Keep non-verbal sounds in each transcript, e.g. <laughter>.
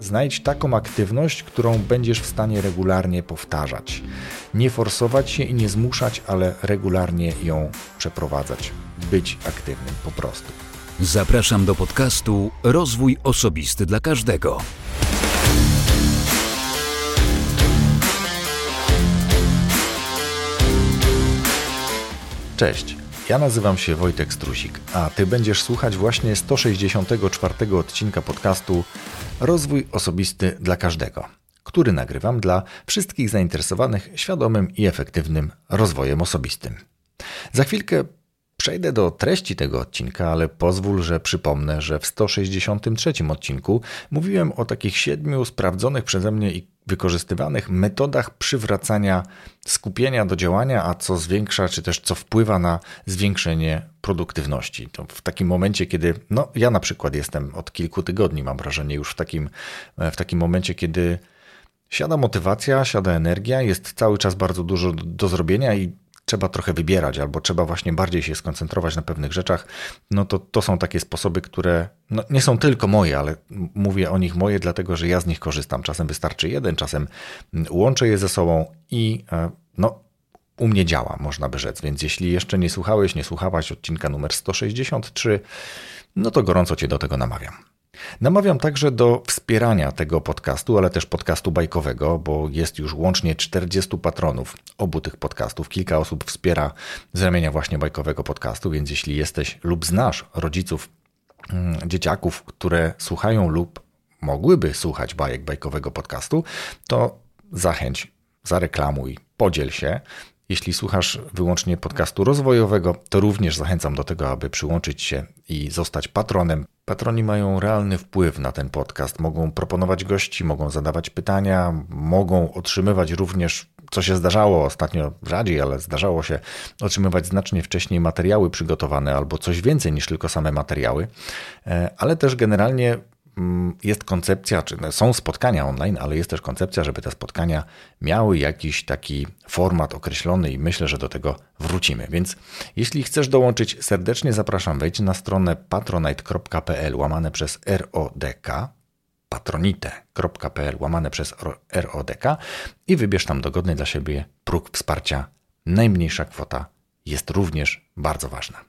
Znajdź taką aktywność, którą będziesz w stanie regularnie powtarzać. Nie forsować się i nie zmuszać, ale regularnie ją przeprowadzać. Być aktywnym po prostu. Zapraszam do podcastu Rozwój Osobisty dla Każdego. Cześć. Ja nazywam się Wojtek Strusik, a Ty będziesz słuchać właśnie 164 odcinka podcastu Rozwój Osobisty dla Każdego, który nagrywam dla wszystkich zainteresowanych świadomym i efektywnym rozwojem osobistym. Za chwilkę Przejdę do treści tego odcinka, ale pozwól, że przypomnę, że w 163 odcinku mówiłem o takich siedmiu sprawdzonych przeze mnie i wykorzystywanych metodach przywracania skupienia do działania, a co zwiększa, czy też co wpływa na zwiększenie produktywności. To w takim momencie, kiedy, no ja na przykład jestem od kilku tygodni, mam wrażenie, już w takim, w takim momencie, kiedy siada motywacja, siada energia, jest cały czas bardzo dużo do zrobienia i trzeba trochę wybierać, albo trzeba właśnie bardziej się skoncentrować na pewnych rzeczach, no to to są takie sposoby, które no, nie są tylko moje, ale mówię o nich moje, dlatego że ja z nich korzystam. Czasem wystarczy jeden, czasem łączę je ze sobą i e, no, u mnie działa, można by rzec. Więc jeśli jeszcze nie słuchałeś, nie słuchałaś odcinka numer 163, no to gorąco Cię do tego namawiam. Namawiam także do wspierania tego podcastu, ale też podcastu bajkowego, bo jest już łącznie 40 patronów obu tych podcastów. Kilka osób wspiera z ramienia właśnie bajkowego podcastu, więc jeśli jesteś lub znasz rodziców mm, dzieciaków, które słuchają lub mogłyby słuchać bajek bajkowego podcastu, to zachęć, zareklamuj, podziel się. Jeśli słuchasz wyłącznie podcastu rozwojowego, to również zachęcam do tego, aby przyłączyć się i zostać patronem. Patroni mają realny wpływ na ten podcast. Mogą proponować gości, mogą zadawać pytania, mogą otrzymywać również, co się zdarzało ostatnio rzadziej, ale zdarzało się otrzymywać znacznie wcześniej materiały przygotowane albo coś więcej niż tylko same materiały, e, ale też generalnie jest koncepcja, czy są spotkania online, ale jest też koncepcja, żeby te spotkania miały jakiś taki format określony i myślę, że do tego wrócimy. Więc jeśli chcesz dołączyć, serdecznie zapraszam, wejdź na stronę patronite.pl łamane przez RODK, patronite.pl łamane przez RODK i wybierz tam dogodny dla siebie próg wsparcia. Najmniejsza kwota jest również bardzo ważna.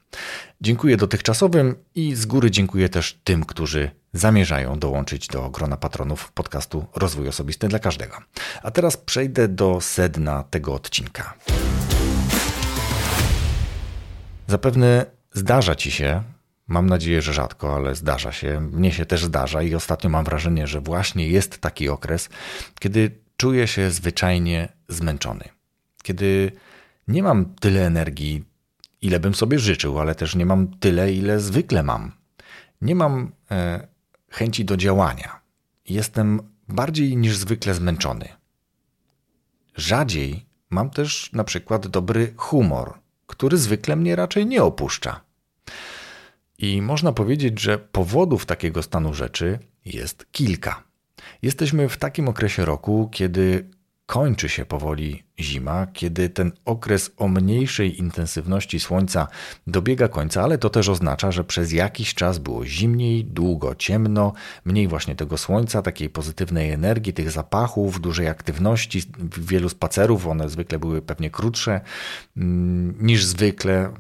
Dziękuję dotychczasowym i z góry dziękuję też tym, którzy zamierzają dołączyć do grona patronów podcastu Rozwój Osobisty dla Każdego. A teraz przejdę do sedna tego odcinka. Zapewne zdarza Ci się, mam nadzieję, że rzadko, ale zdarza się, mnie się też zdarza i ostatnio mam wrażenie, że właśnie jest taki okres, kiedy czuję się zwyczajnie zmęczony. Kiedy nie mam tyle energii, ile bym sobie życzył, ale też nie mam tyle, ile zwykle mam. Nie mam e, chęci do działania. Jestem bardziej niż zwykle zmęczony. Rzadziej mam też na przykład dobry humor, który zwykle mnie raczej nie opuszcza. I można powiedzieć, że powodów takiego stanu rzeczy jest kilka. Jesteśmy w takim okresie roku, kiedy kończy się powoli zima, kiedy ten okres o mniejszej intensywności słońca dobiega końca, ale to też oznacza, że przez jakiś czas było zimniej, długo ciemno, mniej właśnie tego słońca, takiej pozytywnej energii, tych zapachów, dużej aktywności, wielu spacerów, one zwykle były pewnie krótsze mm, niż zwykle.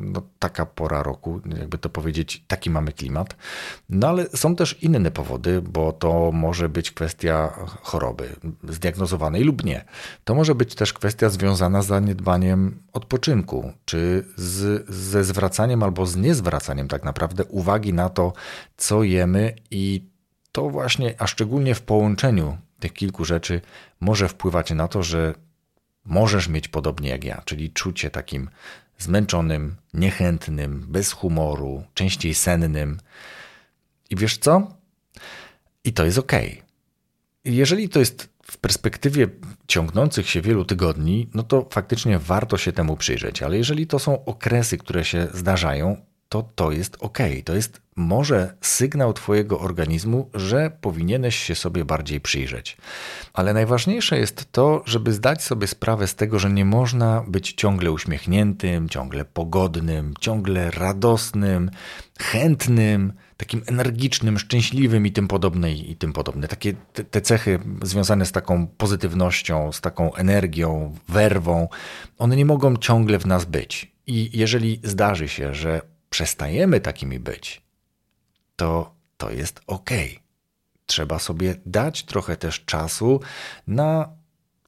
No, taka pora roku, jakby to powiedzieć, taki mamy klimat. No ale są też inne powody, bo to może być kwestia choroby zdiagnozowanej lub nie. To może być być też kwestia związana z zaniedbaniem odpoczynku, czy z, ze zwracaniem albo z niezwracaniem tak naprawdę uwagi na to, co jemy i to właśnie, a szczególnie w połączeniu tych kilku rzeczy może wpływać na to, że możesz mieć podobnie jak ja, czyli czucie takim zmęczonym, niechętnym, bez humoru, częściej sennym. I wiesz co? I to jest ok. Jeżeli to jest w perspektywie ciągnących się wielu tygodni, no to faktycznie warto się temu przyjrzeć. Ale jeżeli to są okresy, które się zdarzają, to to jest ok. To jest może sygnał Twojego organizmu, że powinieneś się sobie bardziej przyjrzeć. Ale najważniejsze jest to, żeby zdać sobie sprawę z tego, że nie można być ciągle uśmiechniętym, ciągle pogodnym, ciągle radosnym, chętnym, takim energicznym, szczęśliwym i tym podobne i tym podobne. Takie te, te cechy związane z taką pozytywnością, z taką energią, werwą, one nie mogą ciągle w nas być. I jeżeli zdarzy się, że przestajemy takimi być, to to jest ok. Trzeba sobie dać trochę też czasu na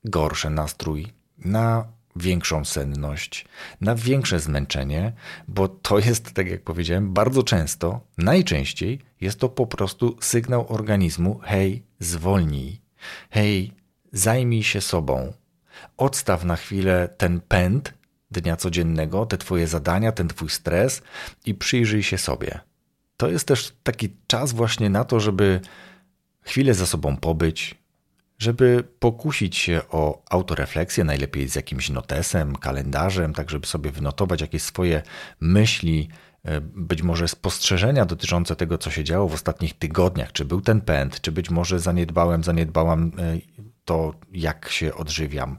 gorszy nastrój, na większą senność, na większe zmęczenie, bo to jest, tak jak powiedziałem, bardzo często, najczęściej jest to po prostu sygnał organizmu: hej, zwolnij, hej, zajmij się sobą, odstaw na chwilę ten pęd dnia codziennego, te Twoje zadania, ten Twój stres i przyjrzyj się sobie. To jest też taki czas właśnie na to, żeby chwilę za sobą pobyć, żeby pokusić się o autorefleksję, najlepiej z jakimś notesem, kalendarzem, tak żeby sobie wynotować jakieś swoje myśli, e, być może spostrzeżenia dotyczące tego, co się działo w ostatnich tygodniach, czy był ten pęd, czy być może zaniedbałem, zaniedbałam e, to, jak się odżywiam,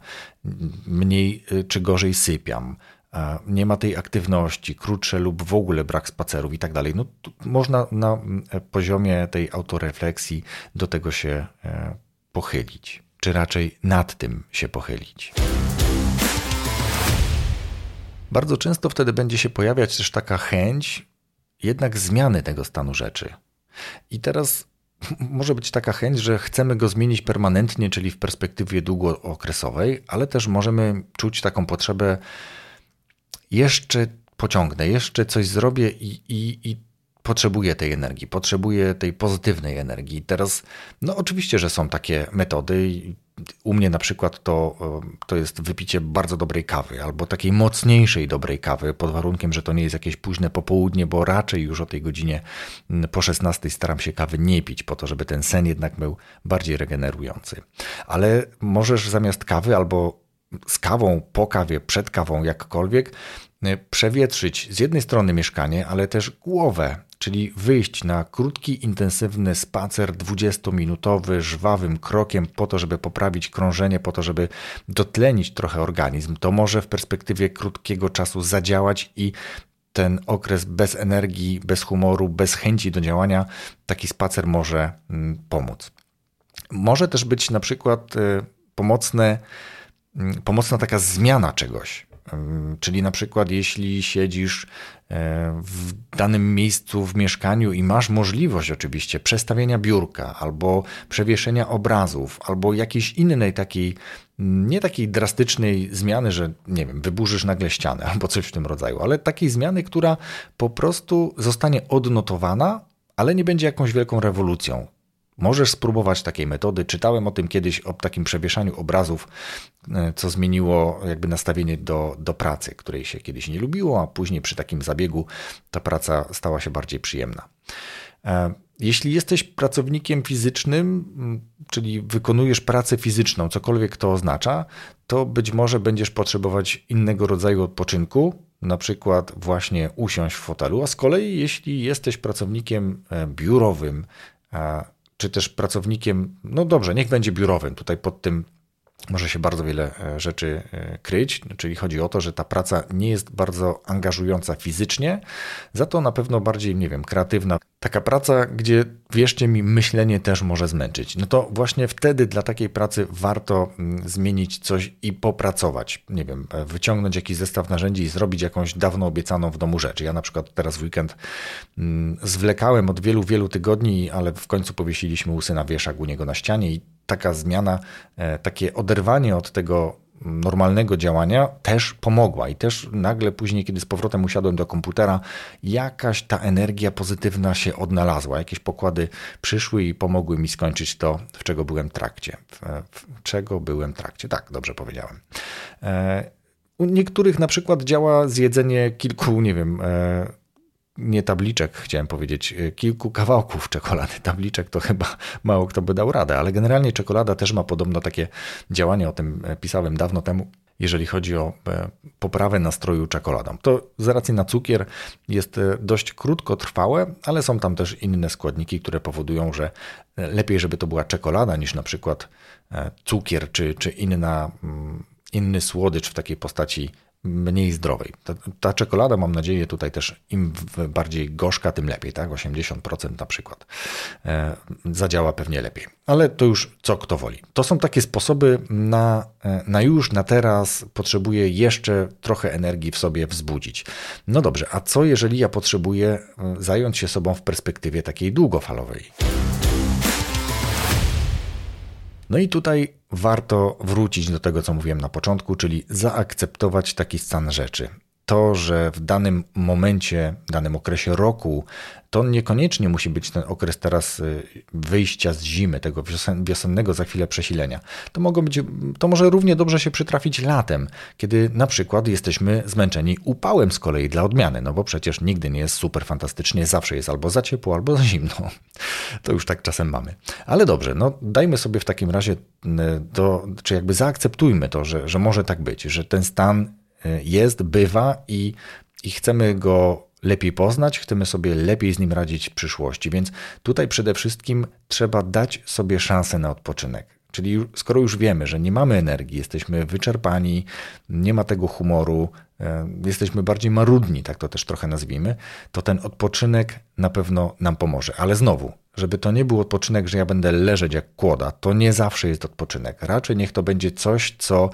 mniej e, czy gorzej sypiam, nie ma tej aktywności, krótsze lub w ogóle brak spacerów i tak dalej. No, można na poziomie tej autorefleksji do tego się pochylić, czy raczej nad tym się pochylić. Bardzo często wtedy będzie się pojawiać też taka chęć jednak zmiany tego stanu rzeczy. I teraz <laughs> może być taka chęć, że chcemy go zmienić permanentnie, czyli w perspektywie długookresowej, ale też możemy czuć taką potrzebę, jeszcze pociągnę, jeszcze coś zrobię i, i, i potrzebuje tej energii, potrzebuje tej pozytywnej energii. Teraz, no oczywiście, że są takie metody. U mnie na przykład to, e, to jest wypicie bardzo dobrej kawy, albo takiej mocniejszej dobrej kawy, pod warunkiem, że to nie jest jakieś późne popołudnie, bo raczej już o tej godzinie po 16 staram się kawy nie pić, po to, żeby ten sen jednak był bardziej regenerujący. Ale możesz zamiast kawy albo z kawą, po kawie, przed kawą, jakkolwiek, e, przewietrzyć z jednej strony mieszkanie, ale też głowę, czyli wyjść na krótki, intensywny spacer 20-minutowy, żwawym krokiem po to, żeby poprawić krążenie, po to, żeby dotlenić trochę organizm. To może w perspektywie krótkiego czasu zadziałać i ten okres bez energii, bez humoru, bez chęci do działania, taki spacer może mm, pomóc. Może też być na przykład e, pomocne pomocna taka zmiana czegoś. Mm, czyli na przykład, jeśli siedzisz e, w danym miejscu w mieszkaniu i masz możliwość oczywiście przestawienia biurka albo przewieszenia obrazów, albo jakiejś innej takiej, mm, nie takiej drastycznej zmiany, że nie wiem, wyburzysz nagle ścianę <laughs> albo coś w tym rodzaju, ale takiej zmiany, która po prostu zostanie odnotowana, ale nie będzie jakąś wielką rewolucją. Możesz spróbować takiej metody. Czytałem o tym kiedyś, o takim przewieszaniu obrazów, e, co zmieniło jakby nastawienie do, do pracy, której się kiedyś nie lubiło, a później przy takim zabiegu ta praca stała się bardziej przyjemna. E, jeśli jesteś pracownikiem fizycznym, czyli wykonujesz pracę fizyczną, cokolwiek to oznacza, to być może będziesz potrzebować innego rodzaju odpoczynku, na przykład właśnie usiąść w fotelu, a z kolei jeśli jesteś pracownikiem e, biurowym, czy też pracownikiem, no dobrze, niech będzie biurowym. Tutaj pod tym może się bardzo wiele e, rzeczy e, kryć, czyli chodzi o to, że ta praca nie jest bardzo angażująca fizycznie, za to na pewno bardziej, nie wiem, kreatywna. Taka praca, gdzie wierzcie mi, myślenie też może zmęczyć. No to właśnie wtedy dla takiej pracy warto mm, zmienić coś i popracować. Nie wiem, e, wyciągnąć jakiś zestaw narzędzi i zrobić jakąś dawno obiecaną w domu rzecz. Ja na przykład teraz w weekend mm, zwlekałem od wielu, wielu tygodni, ale w końcu powiesiliśmy łysy na wieszak u niego na ścianie i taka zmiana, e, takie oderwanie od tego normalnego działania też pomogła i też nagle później, kiedy z powrotem usiadłem do komputera, jakaś ta energia pozytywna się odnalazła, jakieś pokłady przyszły i pomogły mi skończyć to, w czego byłem trakcie. W, w czego byłem trakcie, tak, dobrze powiedziałem. E, u niektórych na przykład działa zjedzenie kilku, nie wiem, e, nie tabliczek, chciałem powiedzieć, e, kilku kawałków czekolady. <laughs> Tabliczek to chyba mało kto by dał radę, ale generalnie czekolada też ma podobno takie działanie, o tym e, pisałem dawno temu. jeżeli chodzi o e, poprawę nastroju czekoladą. To z racji na cukier jest e, dość krótkotrwałe, ale są tam też inne składniki, które powodują, że lepiej, żeby to była czekolada niż na przykład cukier czy, czy inna, mm, inny słodycz w takiej postaci mniej zdrowej. Ta, ta, czekolada, mam nadzieję, tutaj też im bardziej gorzka, tym lepiej, tak? 80% na przykład. E, zadziała pewnie lepiej. Ale to już co kto woli. To są takie sposoby na, e, na już, na teraz. Potrzebuję jeszcze trochę energii w sobie wzbudzić. No dobrze, a co jeżeli ja potrzebuję e, zająć się sobą w perspektywie takiej długofalowej? No i tutaj warto wrócić do tego, co mówiłem na początku, czyli zaakceptować taki stan rzeczy to, że w danym momencie, w danym okresie roku, to niekoniecznie musi być ten okres teraz y, wyjścia z zimy, tego wiosennego za chwilę przesilenia. To, mogą być, to może równie dobrze się przytrafić latem, kiedy na przykład jesteśmy zmęczeni upałem z kolei dla odmiany, no bo przecież nigdy nie jest super fantastycznie, zawsze jest albo za ciepło, albo za zimno. To już tak czasem mamy. Ale dobrze, no dajmy sobie w takim razie, do, czy jakby zaakceptujmy to, że, że może tak być, że ten stan jest, bywa i, i chcemy go lepiej poznać, chcemy sobie lepiej z nim radzić w przyszłości. Więc tutaj przede wszystkim trzeba dać sobie szansę na odpoczynek. Czyli skoro już wiemy, że nie mamy energii, jesteśmy wyczerpani, nie ma tego humoru, e, jesteśmy bardziej marudni, tak to też trochę nazwijmy, to ten odpoczynek na pewno nam pomoże. Ale znowu, żeby to nie był odpoczynek, że ja będę leżeć jak kłoda, to nie zawsze jest odpoczynek. Raczej niech to będzie coś, co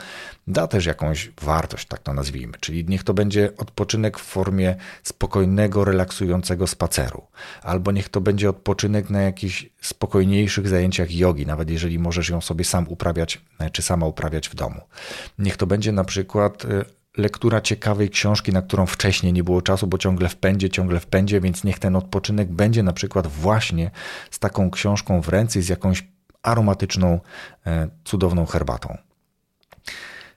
da też jakąś wartość, tak to nazwijmy. Czyli niech to będzie odpoczynek w formie spokojnego, relaksującego spaceru. Albo niech to będzie odpoczynek na jakichś spokojniejszych zajęciach jogi, nawet jeżeli możesz ją sobie sam uprawiać, czy sama uprawiać w domu. Niech to będzie na przykład y, lektura ciekawej książki, na którą wcześniej nie było czasu, bo ciągle w pędzie, ciągle w pędzie, więc niech ten odpoczynek będzie na przykład właśnie z taką książką w ręce, z jakąś aromatyczną, e, cudowną herbatą.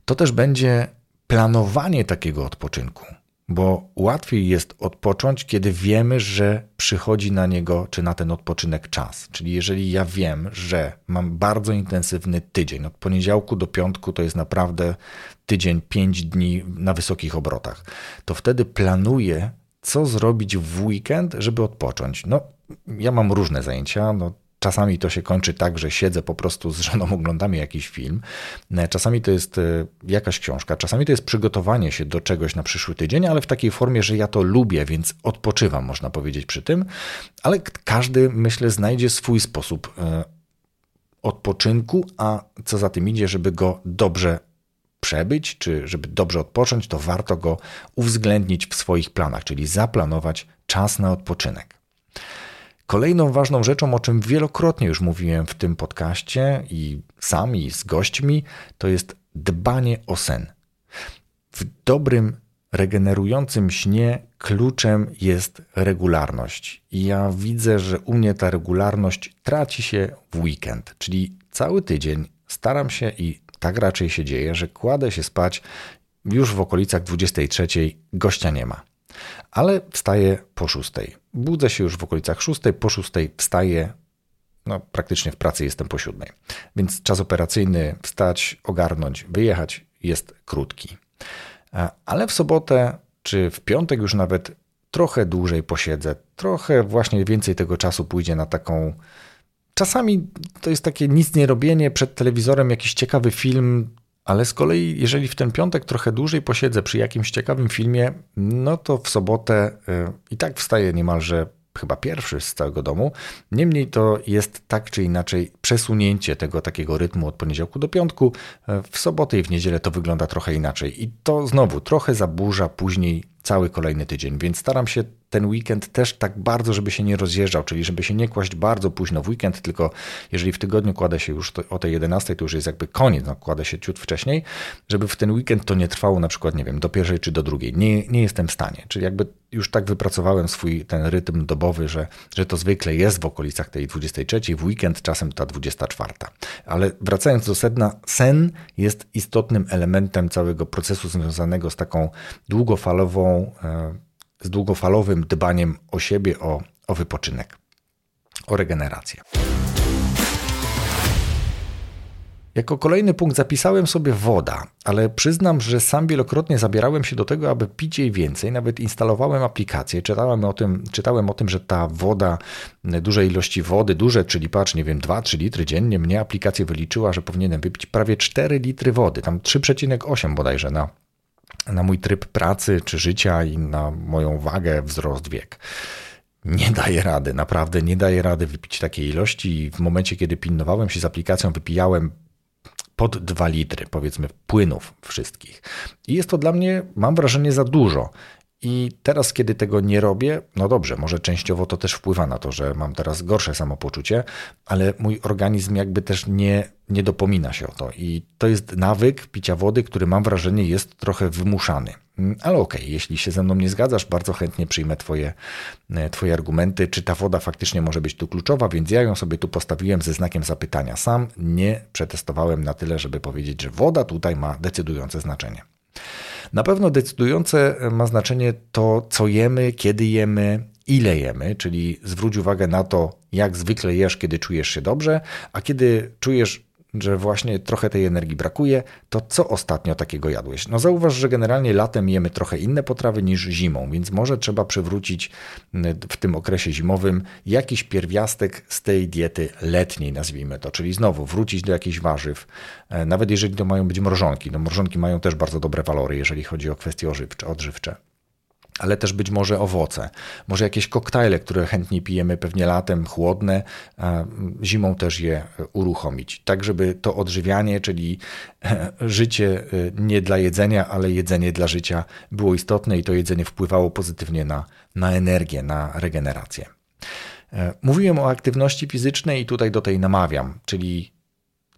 To też będzie planowanie takiego odpoczynku bo łatwiej jest odpocząć, kiedy wiemy, że przychodzi na niego czy na ten odpoczynek czas. Czyli jeżeli ja wiem, że mam bardzo intensywny tydzień, od poniedziałku do piątku to jest naprawdę tydzień, pięć dni na wysokich obrotach, to wtedy planuję, co zrobić w weekend, żeby odpocząć. No, ja mam różne zajęcia, no, Czasami to się kończy tak, że siedzę po prostu z żoną, <laughs> oglądamy jakiś film. E, czasami to jest e, jakaś książka, czasami to jest przygotowanie się do czegoś na przyszły tydzień, ale w takiej formie, że ja to lubię, więc odpoczywam, można powiedzieć przy tym. Ale każdy, myślę, znajdzie swój sposób e, odpoczynku, a co za tym idzie, żeby go dobrze przebyć, czy żeby dobrze odpocząć, to warto go uwzględnić w swoich planach, czyli zaplanować czas na odpoczynek. Kolejną ważną rzeczą, o czym wielokrotnie już mówiłem w tym podcaście i sami z gośćmi, to jest dbanie o sen. W dobrym, regenerującym śnie kluczem jest regularność. I ja widzę, że u mnie ta regularność traci się w weekend, czyli cały tydzień staram się i tak raczej się dzieje, że kładę się spać już w okolicach 23, gościa nie ma ale wstaję po szóstej. Budzę się już w okolicach szóstej, po szóstej wstaję, no praktycznie w pracy jestem po siódmej. Więc czas operacyjny wstać, ogarnąć, wyjechać jest krótki. Ale w sobotę czy w piątek już nawet trochę dłużej posiedzę, trochę właśnie więcej tego czasu pójdzie na taką. Czasami to jest takie nic nie robienie przed telewizorem, jakiś ciekawy film, ale z kolei, jeżeli w ten piątek trochę dłużej posiedzę przy jakimś ciekawym filmie, no to w sobotę y, i tak wstaję niemalże chyba pierwszy z całego domu. Niemniej to jest tak czy inaczej przesunięcie tego takiego rytmu od poniedziałku do piątku. Y, w sobotę i w niedzielę to wygląda trochę inaczej. I to znowu trochę zaburza później cały kolejny tydzień, więc staram się ten weekend też tak bardzo, żeby się nie rozjeżdżał, czyli żeby się nie kłaść bardzo późno w weekend, tylko jeżeli w tygodniu kładę się już o tej 11, to już jest jakby koniec, no, kładę się ciut wcześniej, żeby w ten weekend to nie trwało na przykład, nie wiem, do pierwszej czy do drugiej. Nie, nie jestem w stanie, czyli jakby już tak wypracowałem swój ten rytm dobowy, że, że to zwykle jest w okolicach tej 23, w weekend czasem ta 24. Ale wracając do sedna, sen jest istotnym elementem całego procesu związanego z taką długofalową e, z długofalowym dbaniem o siebie, o, o wypoczynek, o regenerację. Jako kolejny punkt zapisałem sobie woda, ale przyznam, że sam wielokrotnie zabierałem się do tego, aby pić jej więcej. Nawet instalowałem aplikację, czytałem o tym, czytałem o tym że ta woda, duże ilości wody, duże, czyli patrz, nie wiem, 2-3 litry dziennie, mnie aplikacja wyliczyła, że powinienem wypić prawie 4 litry wody, tam 3,8 bodajże na, na mój tryb pracy czy życia i na moją wagę, wzrost, wiek nie daje rady, naprawdę nie daje rady wypić takiej ilości. W momencie, kiedy pilnowałem się z aplikacją, wypijałem pod 2 litry, powiedzmy, płynów wszystkich. I jest to dla mnie, mam wrażenie, za dużo. I teraz, kiedy tego nie robię, no dobrze, może częściowo to też wpływa na to, że mam teraz gorsze samopoczucie, ale mój organizm jakby też nie, nie dopomina się o to. I to jest nawyk picia wody, który mam wrażenie jest trochę wymuszany. Mm, ale okej, okay, jeśli się ze mną nie zgadzasz, bardzo chętnie przyjmę twoje, e, twoje argumenty, czy ta woda faktycznie może być tu kluczowa, więc ja ją sobie tu postawiłem ze znakiem zapytania. Sam nie przetestowałem na tyle, żeby powiedzieć, że woda tutaj ma decydujące znaczenie. Na pewno decydujące ma znaczenie to, co jemy, kiedy jemy, ile jemy, czyli zwróć uwagę na to, jak zwykle jesz, kiedy czujesz się dobrze, a kiedy czujesz że właśnie trochę tej energii brakuje, to co ostatnio takiego jadłeś? No zauważ, że generalnie latem jemy trochę inne potrawy niż zimą, więc może trzeba przywrócić w tym okresie zimowym jakiś pierwiastek z tej diety letniej, nazwijmy to, czyli znowu wrócić do jakichś warzyw, e, nawet jeżeli to mają być mrożonki. No mrożonki mają też bardzo dobre walory, jeżeli chodzi o kwestie odżywcze ale też być może owoce, może jakieś koktajle, które chętnie pijemy pewnie latem, chłodne, zimą też je uruchomić. Tak, żeby to odżywianie, czyli życie y, nie dla jedzenia, ale jedzenie dla życia było istotne i to jedzenie wpływało pozytywnie na, na energię, na regenerację. E, mówiłem o aktywności fizycznej i tutaj do tej namawiam, czyli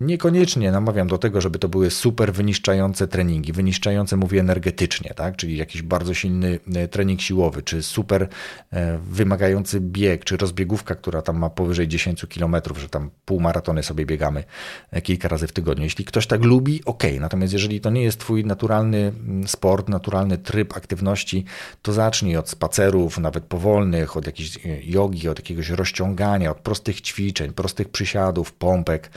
Niekoniecznie namawiam do tego, żeby to były super wyniszczające treningi, wyniszczające mówię energetycznie, tak? czyli jakiś bardzo silny e, trening siłowy, czy super e, wymagający bieg, czy rozbiegówka, która tam ma powyżej 10 km, że tam półmaratony sobie biegamy e, kilka razy w tygodniu. Jeśli ktoś tak lubi, ok. Natomiast jeżeli to nie jest twój naturalny mm, sport, naturalny tryb aktywności, to zacznij od spacerów, nawet powolnych, od jakiejś jogi, od jakiegoś rozciągania, od prostych ćwiczeń, prostych przysiadów, pompek,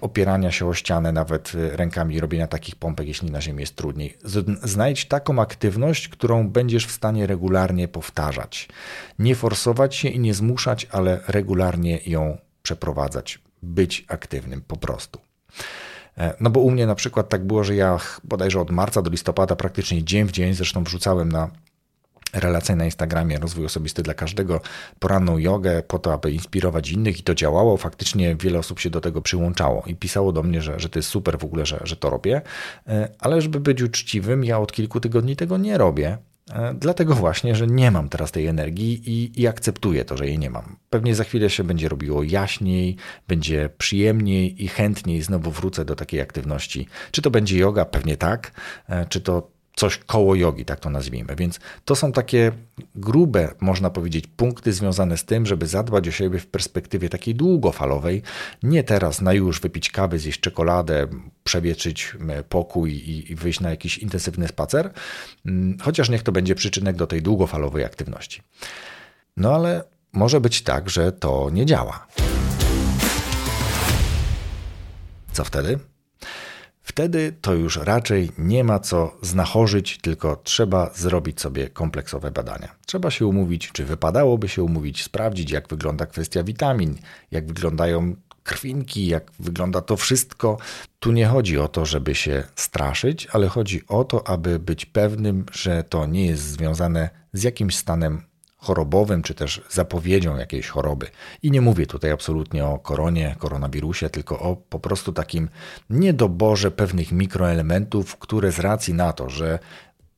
opierania się o ścianę, nawet y, rękami, robienia takich pompek, jeśli na ziemi jest trudniej. Znajdź taką aktywność, którą będziesz w stanie regularnie powtarzać. Nie forsować się i nie zmuszać, ale regularnie ją przeprowadzać. Być aktywnym po prostu. E, no bo u mnie na przykład tak było, że ja bodajże od marca do listopada praktycznie dzień w dzień, zresztą wrzucałem na relacje na Instagramie, rozwój osobisty dla każdego, poranną jogę po to, aby inspirować innych i to działało. Faktycznie wiele osób się do tego przyłączało i pisało do mnie, że, że to jest super w ogóle, że, że to robię. E, ale żeby być uczciwym, ja od kilku tygodni tego nie robię. E, dlatego właśnie, że nie mam teraz tej energii i, i, akceptuję to, że jej nie mam. Pewnie za chwilę się będzie robiło jaśniej, będzie przyjemniej i chętniej znowu wrócę do takiej aktywności. Czy to będzie yoga? Pewnie tak. E, czy to coś koło jogi, tak to nazwijmy. Więc to są takie grube, można powiedzieć, punkty związane z tym, żeby zadbać o siebie w perspektywie takiej długofalowej. Nie teraz na już wypić kawy, zjeść czekoladę, przewietrzyć pokój i, wyjść na jakiś intensywny spacer, mm, chociaż niech to będzie przyczynek do tej długofalowej aktywności. No ale może być tak, że to nie działa. Co wtedy? Wtedy to już raczej nie ma co znachorzyć, tylko trzeba zrobić sobie kompleksowe badania. Trzeba się umówić, czy wypadałoby się umówić, sprawdzić, jak wygląda kwestia witamin, jak wyglądają krwinki, jak wygląda to wszystko. Tu nie chodzi o to, żeby się straszyć, ale chodzi o to, aby być pewnym, że to nie jest związane z jakimś stanem chorobowym, czy też zapowiedzią jakiejś choroby. I nie mówię tutaj absolutnie o koronie, koronawirusie, tylko o po prostu takim niedoborze pewnych mikroelementów, które z racji na to, że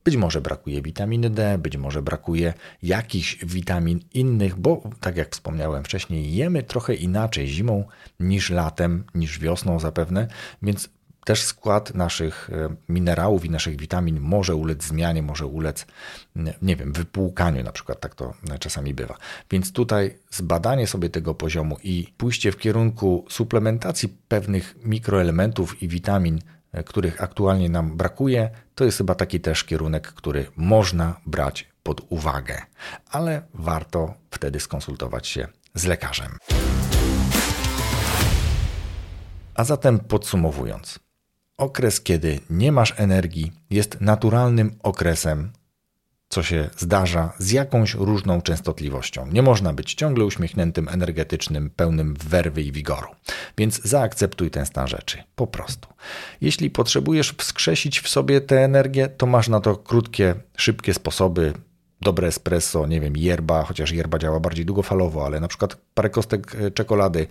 być może brakuje witaminy D, być może brakuje jakichś witamin innych, bo tak jak wspomniałem wcześniej, jemy trochę inaczej zimą niż latem, niż wiosną zapewne, więc też skład naszych e, minerałów i naszych witamin może ulec zmianie, może ulec, nie wiem, wypłukaniu na przykład, tak to czasami bywa. Więc tutaj zbadanie sobie tego poziomu i pójście w kierunku suplementacji pewnych mikroelementów i witamin, e, których aktualnie nam brakuje, to jest chyba taki też kierunek, który można brać pod uwagę, ale warto wtedy skonsultować się z lekarzem. A zatem podsumowując, okres, kiedy nie masz energii, jest naturalnym okresem, co się zdarza z jakąś różną częstotliwością. Nie można być ciągle uśmiechniętym, energetycznym, pełnym werwy i wigoru. Więc zaakceptuj ten stan rzeczy. Po prostu. Jeśli potrzebujesz wskrzesić w sobie tę energię, to masz na to krótkie, szybkie sposoby, dobre espresso, nie wiem, yerba, chociaż yerba działa bardziej długofalowo, ale na przykład parę kostek e, czekolady,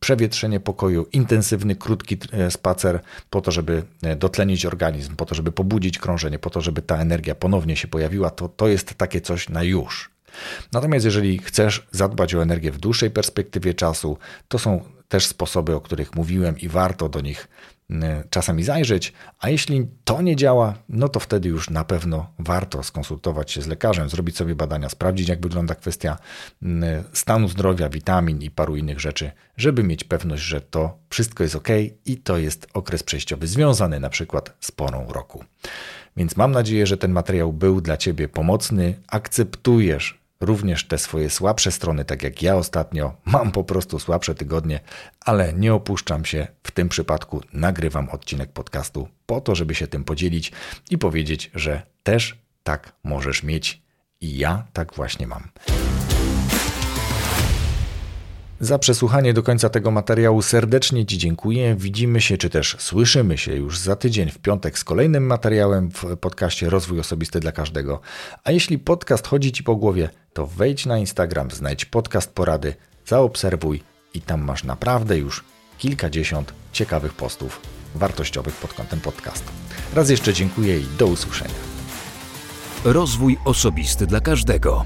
przewietrzenie pokoju, intensywny, krótki e, spacer po to, żeby e, dotlenić organizm, po to, żeby pobudzić krążenie, po to, żeby ta energia ponownie się pojawiła, to to jest takie coś na już. Natomiast jeżeli chcesz zadbać o energię w dłuższej perspektywie czasu, to są też sposoby, o których mówiłem i warto do nich czasami zajrzeć, a jeśli to nie działa, no to wtedy już na pewno warto skonsultować się z lekarzem, zrobić sobie badania, sprawdzić jak wygląda kwestia stanu zdrowia, witamin i paru innych rzeczy, żeby mieć pewność, że to wszystko jest ok i to jest okres przejściowy związany na przykład z porą roku. Więc mam nadzieję, że ten materiał był dla Ciebie pomocny. Akceptujesz również te swoje słabsze strony, tak jak ja ostatnio. Mam po prostu słabsze tygodnie, ale nie opuszczam się. W tym przypadku nagrywam odcinek podcastu po to, żeby się tym podzielić i powiedzieć, że też tak możesz mieć. I ja tak właśnie mam. Za przesłuchanie do końca tego materiału serdecznie Ci dziękuję. Widzimy się, czy też słyszymy się już za tydzień w piątek z kolejnym materiałem w podcaście Rozwój Osobisty dla Każdego. A jeśli podcast chodzi Ci po głowie, to wejdź na Instagram, znajdź podcast porady, zaobserwuj i tam masz naprawdę już kilkadziesiąt ciekawych postów wartościowych pod kątem podcastu. Raz jeszcze dziękuję i do usłyszenia. Rozwój osobisty dla każdego.